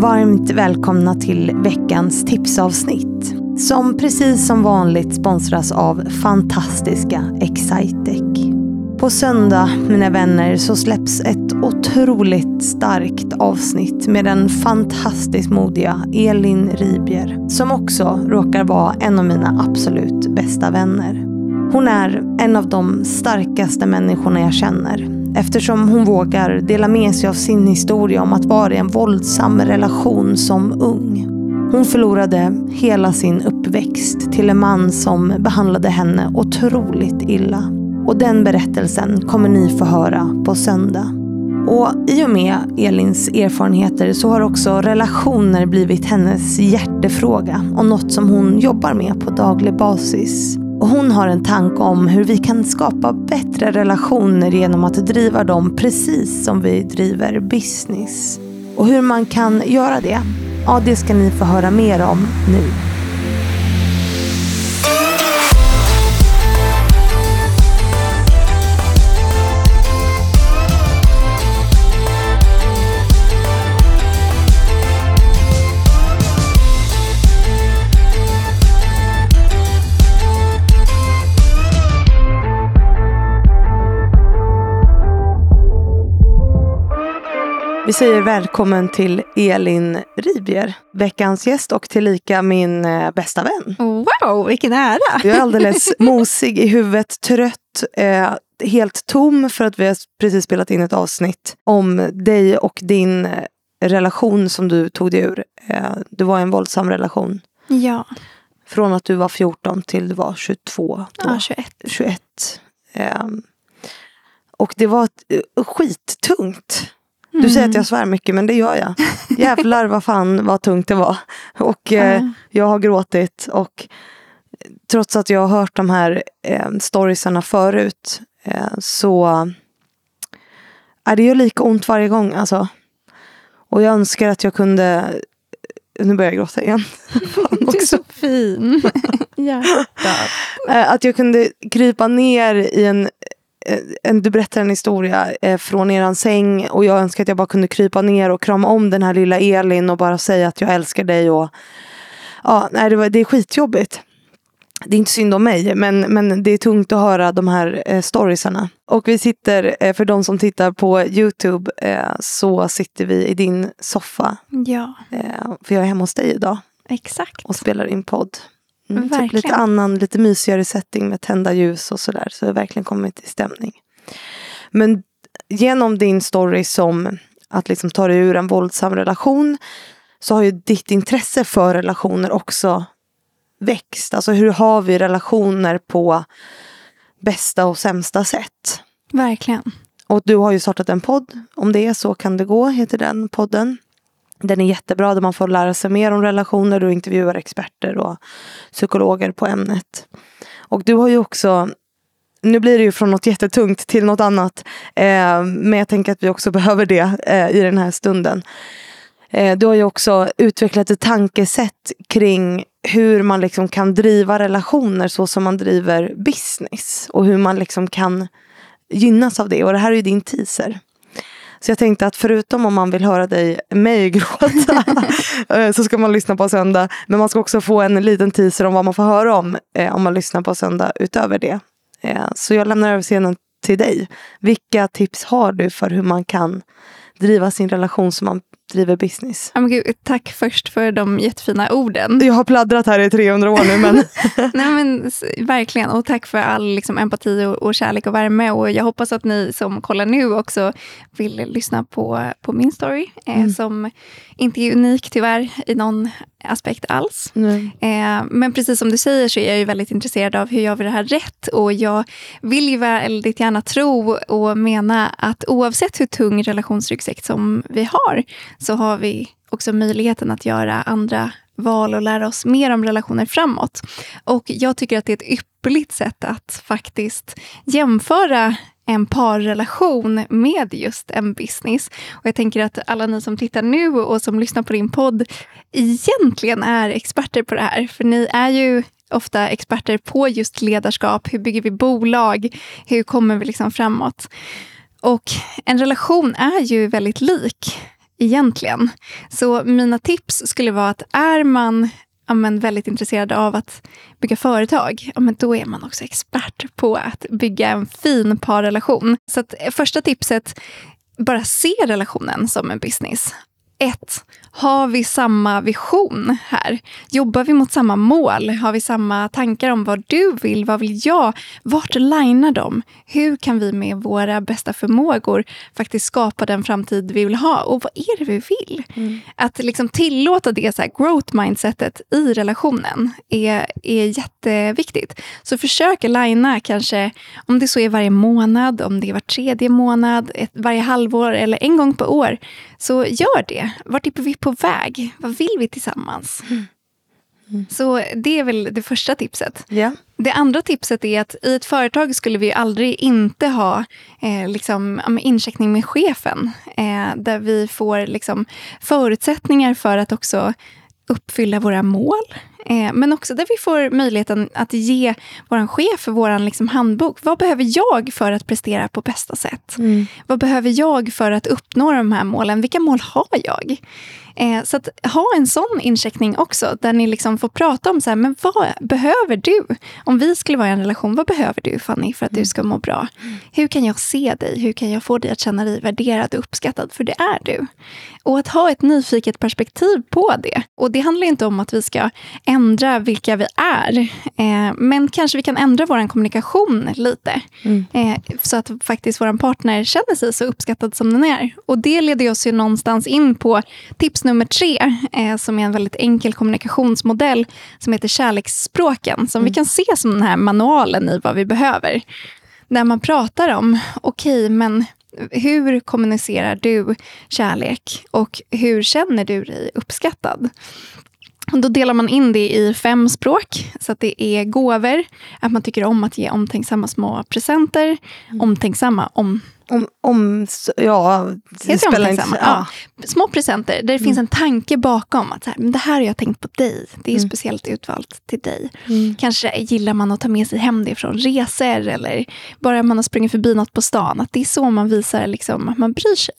Varmt välkomna till veckans tipsavsnitt. Som precis som vanligt sponsras av fantastiska Excitec. På söndag, mina vänner, så släpps ett otroligt starkt avsnitt med den fantastiskt modiga Elin Ribier, som också råkar vara en av mina absolut bästa vänner. Hon är en av de starkaste människorna jag känner eftersom hon vågar dela med sig av sin historia om att vara i en våldsam relation som ung. Hon förlorade hela sin uppväxt till en man som behandlade henne otroligt illa. Och den berättelsen kommer ni få höra på söndag. Och i och med Elins erfarenheter så har också relationer blivit hennes hjärtefråga och något som hon jobbar med på daglig basis. Och hon har en tanke om hur vi kan skapa bättre relationer genom att driva dem precis som vi driver business. Och hur man kan göra det, ja det ska ni få höra mer om nu. Vi säger välkommen till Elin Ribier, veckans gäst och tillika min eh, bästa vän. Wow, vilken ära! Du är alldeles mosig i huvudet, trött, eh, helt tom för att vi har precis spelat in ett avsnitt om dig och din eh, relation som du tog dig ur. Eh, du var i en våldsam relation. Ja. Från att du var 14 till du var 22. Då. Ja, 21. 21. Eh, och det var ett, eh. Du mm. säger att jag svär mycket men det gör jag. Jävlar vad fan vad tungt det var. Och eh, mm. jag har gråtit och trots att jag har hört de här eh, storiesarna förut eh, så är det gör lika ont varje gång alltså. Och jag önskar att jag kunde nu börjar jag gråta igen. du är så fin. Eh, att jag kunde krypa ner i en Eh, en, du berättar en historia eh, från eran säng och jag önskar att jag bara kunde krypa ner och krama om den här lilla Elin och bara säga att jag älskar dig. Och, ja, nej, det, var, det är skitjobbigt. Det är inte synd om mig, men, men det är tungt att höra de här eh, storiesarna. Och vi sitter, eh, för de som tittar på YouTube, eh, så sitter vi i din soffa. Ja. Eh, för jag är hemma hos dig idag. Exakt. Och spelar in podd. Mm, typ lite annan, lite mysigare setting med tända ljus och sådär. Så har verkligen kommit i stämning. Men genom din story som att liksom ta dig ur en våldsam relation så har ju ditt intresse för relationer också växt. Alltså hur har vi relationer på bästa och sämsta sätt? Verkligen. Och du har ju startat en podd. Om det är så kan det gå, heter den podden. Den är jättebra där man får lära sig mer om relationer och intervjuar experter och psykologer på ämnet. Och du har ju också nu blir det ju från något jättetungt till något annat. Eh, men jag tänker att vi också behöver det eh, i den här stunden. Eh, du har ju också utvecklat ett tankesätt kring hur man liksom kan driva relationer så som man driver business. Och hur man liksom kan gynnas av det. Och det här är ju din teaser. Så jag tänkte att förutom om man vill höra dig, mig gråta, eh, så ska man lyssna på söndag. Men man ska också få en liten teaser om vad man får höra om eh, om man lyssnar på söndag utöver det. Eh, så jag lämnar över scenen till dig. Vilka tips har du för hur man kan driva sin relation så man driver business. Oh, Gud, tack först för de jättefina orden. Jag har pladdrat här i 300 år nu. Men... Nej, men verkligen. Och tack för all liksom, empati och, och, kärlek och värme. Och jag hoppas att ni som kollar nu också vill lyssna på, på min story. Eh, mm. Som inte är unik tyvärr i någon aspekt alls. Eh, men precis som du säger så är jag ju väldigt intresserad av hur gör vi det här rätt. Och jag vill ju väldigt gärna tro och mena att oavsett hur tung relationsryggsäck som vi har så har vi också möjligheten att göra andra val och lära oss mer om relationer framåt. Och jag tycker att det är ett ypperligt sätt att faktiskt jämföra en parrelation med just en business. Och jag tänker att alla ni som tittar nu och som lyssnar på din podd egentligen är experter på det här. För ni är ju ofta experter på just ledarskap. Hur bygger vi bolag? Hur kommer vi liksom framåt? Och en relation är ju väldigt lik egentligen. Så mina tips skulle vara att är man men väldigt intresserad av att bygga företag, ja, men då är man också expert på att bygga en fin parrelation. Så att, eh, första tipset, bara se relationen som en business. Ett, har vi samma vision här? Jobbar vi mot samma mål? Har vi samma tankar om vad du vill? Vad vill jag? Vart linar de? Hur kan vi med våra bästa förmågor faktiskt skapa den framtid vi vill ha? Och vad är det vi vill? Mm. Att liksom tillåta det så growth mindsetet i relationen är, är jätteviktigt. Så försök lina kanske, om det så är varje månad, om det är var tredje månad, ett, varje halvår eller en gång per år. Så gör det. Vart är vi på väg? Vad vill vi tillsammans? Mm. Mm. Så det är väl det första tipset. Yeah. Det andra tipset är att i ett företag skulle vi aldrig inte ha eh, liksom, incheckning med chefen. Eh, där vi får liksom, förutsättningar för att också uppfylla våra mål. Eh, men också där vi får möjligheten att ge vår chef vår liksom handbok. Vad behöver jag för att prestera på bästa sätt? Mm. Vad behöver jag för att uppnå de här målen? Vilka mål har jag? Eh, så att ha en sån incheckning också, där ni liksom får prata om så här, men vad behöver du? Om vi skulle vara i en relation, vad behöver du Fanny för att du ska må bra? Hur kan jag se dig? Hur kan jag få dig att känna dig värderad och uppskattad? För det är du. Och att ha ett nyfiket perspektiv på det. Och det handlar inte om att vi ska ändra vilka vi är. Eh, men kanske vi kan ändra vår kommunikation lite. Mm. Eh, så att faktiskt vår partner känner sig så uppskattad som den är. Och det leder oss ju någonstans in på tips nummer tre, eh, som är en väldigt enkel kommunikationsmodell som heter kärleksspråken, som mm. vi kan se som den här manualen i vad vi behöver. Där man pratar om, okej, okay, men hur kommunicerar du kärlek och hur känner du dig uppskattad? Då delar man in det i fem språk. Så att det är gåvor, att man tycker om att ge omtänksamma små presenter. Mm. Omtänksamma om om, om ja, det spelar inte, ja. ja. Små presenter där det mm. finns en tanke bakom. att så här, men Det här har jag tänkt på dig. Det är mm. speciellt utvalt till dig. Mm. Kanske gillar man att ta med sig hem det från resor eller bara man har sprungit förbi något på stan. Att Det är så man visar liksom, att man bryr sig.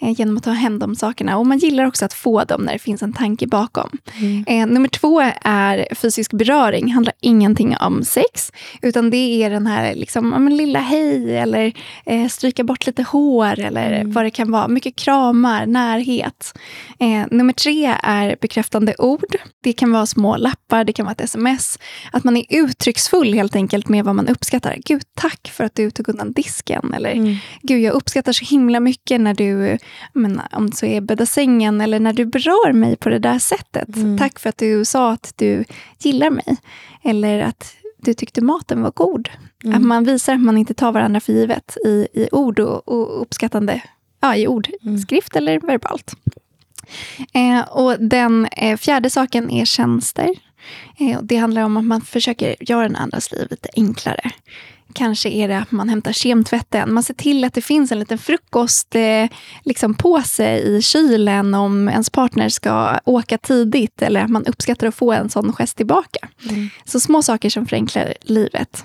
Eh, genom att ta hem de sakerna. Och man gillar också att få dem när det finns en tanke bakom. Mm. Eh, nummer två är fysisk beröring. handlar ingenting om sex. Utan det är den här liksom, lilla hej eller eh, stryka bort lite hår eller mm. vad det kan vara. Mycket kramar, närhet. Eh, nummer tre är bekräftande ord. Det kan vara små lappar, det kan vara ett sms. Att man är uttrycksfull helt enkelt med vad man uppskattar. Gud, tack för att du tog undan disken. Eller mm. Gud, jag uppskattar så himla mycket när du, men, om det så är bädda sängen eller när du berör mig på det där sättet. Mm. Tack för att du sa att du gillar mig. Eller att du tyckte maten var god. Mm. Att man visar att man inte tar varandra för givet i, i ord och, och uppskattande, ja, i ord, mm. skrift eller verbalt. Eh, och den eh, fjärde saken är tjänster. Eh, det handlar om att man försöker göra den andras liv lite enklare. Kanske är det att man hämtar kemtvätten. Man ser till att det finns en liten frukostpåse eh, liksom i kylen om ens partner ska åka tidigt eller att man uppskattar att få en sån gest tillbaka. Mm. Så små saker som förenklar livet.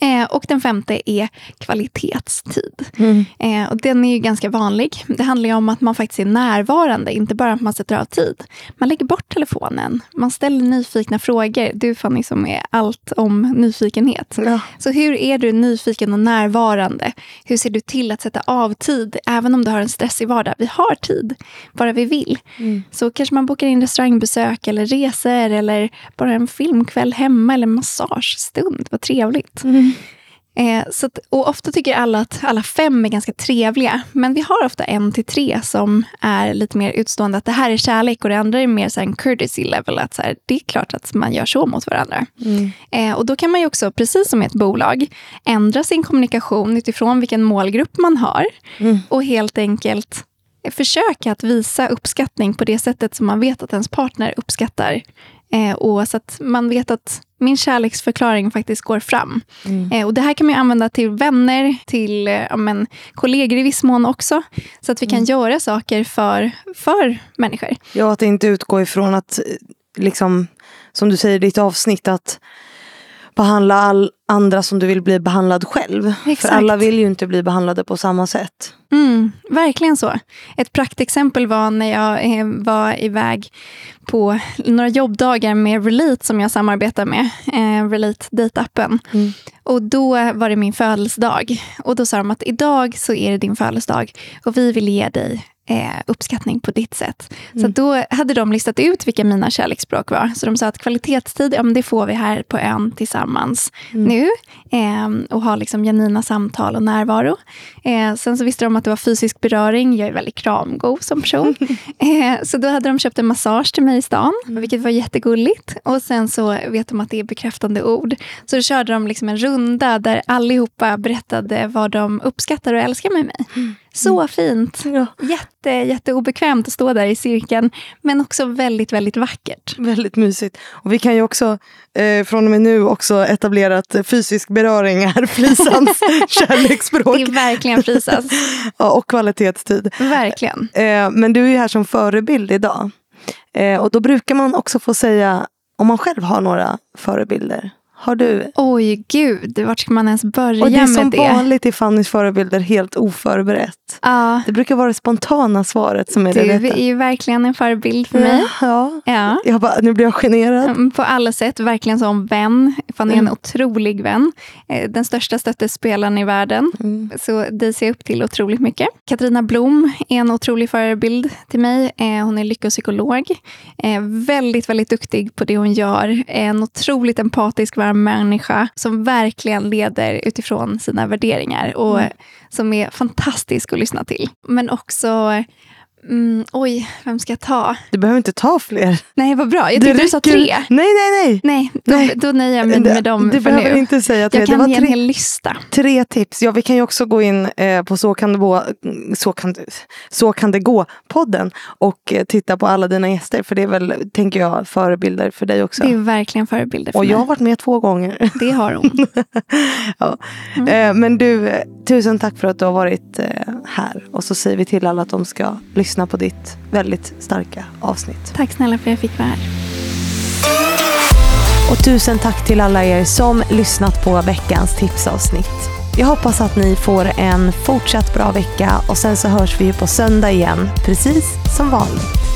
Eh, och den femte är kvalitetstid. Mm. Eh, och den är ju ganska vanlig. Det handlar om att man faktiskt är närvarande, inte bara att man sätter av tid. Man lägger bort telefonen, man ställer nyfikna frågor. Du Fanny som är allt om nyfikenhet. Ja. Så hur är du nyfiken och närvarande? Hur ser du till att sätta av tid, även om du har en stressig vardag? Vi har tid, bara vi vill. Mm. Så kanske man bokar in restaurangbesök eller resor eller bara en filmkväll hemma eller massagestund. Vad trevligt. Mm. Eh, så att, och ofta tycker alla att alla fem är ganska trevliga. Men vi har ofta en till tre som är lite mer utstående. Att det här är kärlek och det andra är mer så en courtesy level. Att så här, det är klart att man gör så mot varandra. Mm. Eh, och då kan man ju också, precis som i ett bolag, ändra sin kommunikation utifrån vilken målgrupp man har. Mm. Och helt enkelt försöka att visa uppskattning på det sättet som man vet att ens partner uppskattar Eh, och så att man vet att min kärleksförklaring faktiskt går fram. Mm. Eh, och Det här kan man använda till vänner, till eh, men, kollegor i viss mån också. Så att vi kan mm. göra saker för, för människor. Ja, att inte utgå ifrån att, liksom, som du säger i ditt avsnitt, att behandla all andra som du vill bli behandlad själv. Exakt. För alla vill ju inte bli behandlade på samma sätt. Mm, verkligen så. Ett praktexempel var när jag eh, var iväg på några jobbdagar med Relate som jag samarbetar med, eh, Relate dejtappen. Mm. Och då var det min födelsedag. Och då sa de att idag så är det din födelsedag och vi vill ge dig eh, uppskattning på ditt sätt. Mm. Så då hade de listat ut vilka mina kärleksspråk var. Så de sa att kvalitetstid, ja, men det får vi här på ön tillsammans Mm. nu. Eh, och ha liksom genuina samtal och närvaro. Eh, sen så visste de att det var fysisk beröring. Jag är väldigt kramgod som person. eh, så då hade de köpt en massage till mig i stan, Mm. vilket var jättegulligt. Och sen så vet de att det är bekräftande ord. Så då körde de liksom en runda där allihopa berättade vad de uppskattar och älskar med mig. Mm. Så fint. Ja, Jätte, jätteobekvämt att stå där i cirkeln, men också väldigt, väldigt vackert. väldigt mysigt. Och vi kan ju också eh, från och med nu också etablera att eh, fysisk beröring är Flisans kärleksspråk. Det är verkligen Frisas. Ja, och kvalitetstid. Verkligen. Eh, men du är ju här som förebild idag. Eh, och då brukar man också få säga om man själv har några förebilder. Har du? Oj, gud. Vart ska man ens börja Och det är med som det? vanligt i Fannys förebilder helt oförberett. Ja, Det brukar vara det spontana svaret som är du det rätta. är ju verkligen en förebild för mig. Ja. Ja. Jag bara, nu blir jag generad. Mm, På alla sätt, verkligen som vän. Fanny är en Mm. otrolig vän. Eh, Den största stöttespelaren i världen. Mm. Så dig ser jag upp till otroligt mycket. Katarina Blom är en otrolig förebild till mig. Eh, Hon är lyckopsykolog. Eh, Väldigt, väldigt duktig på det hon gör. En otroligt empatisk, varm människa som verkligen leder utifrån sina värderingar och Mm. som är fantastisk att lyssna till. Men också Mm, oj, vem ska jag ta? Du behöver inte ta fler. Nej, vad bra. Jag Det tyckte du sa tre. Nej, nej, nej. Nej, då, Nej. då nöjer jag mig med dem du behöver nu. inte säga tre. Jag Det kan var ge en tre, hel lista. tre tips. Ja, vi kan ju också gå in eh, på Så kan det gå, så kan det, så kan det gå podden och eh, titta på alla dina gäster. För det är väl, tänker jag, förebilder för dig också. Det är verkligen förebilder för och jag har mig. varit med två gånger. Det har hon. ja. Mm. eh, men du, tusen tack för att du har varit eh, här. Och så säger vi till alla att de ska lyssna på ditt väldigt starka avsnitt. Tack snälla för att jag fick vara här. Och tusen tack till alla er som lyssnat på veckans tipsavsnitt. Jag hoppas att ni får en fortsatt bra vecka och sen så hörs vi på söndag igen, precis som vanligt.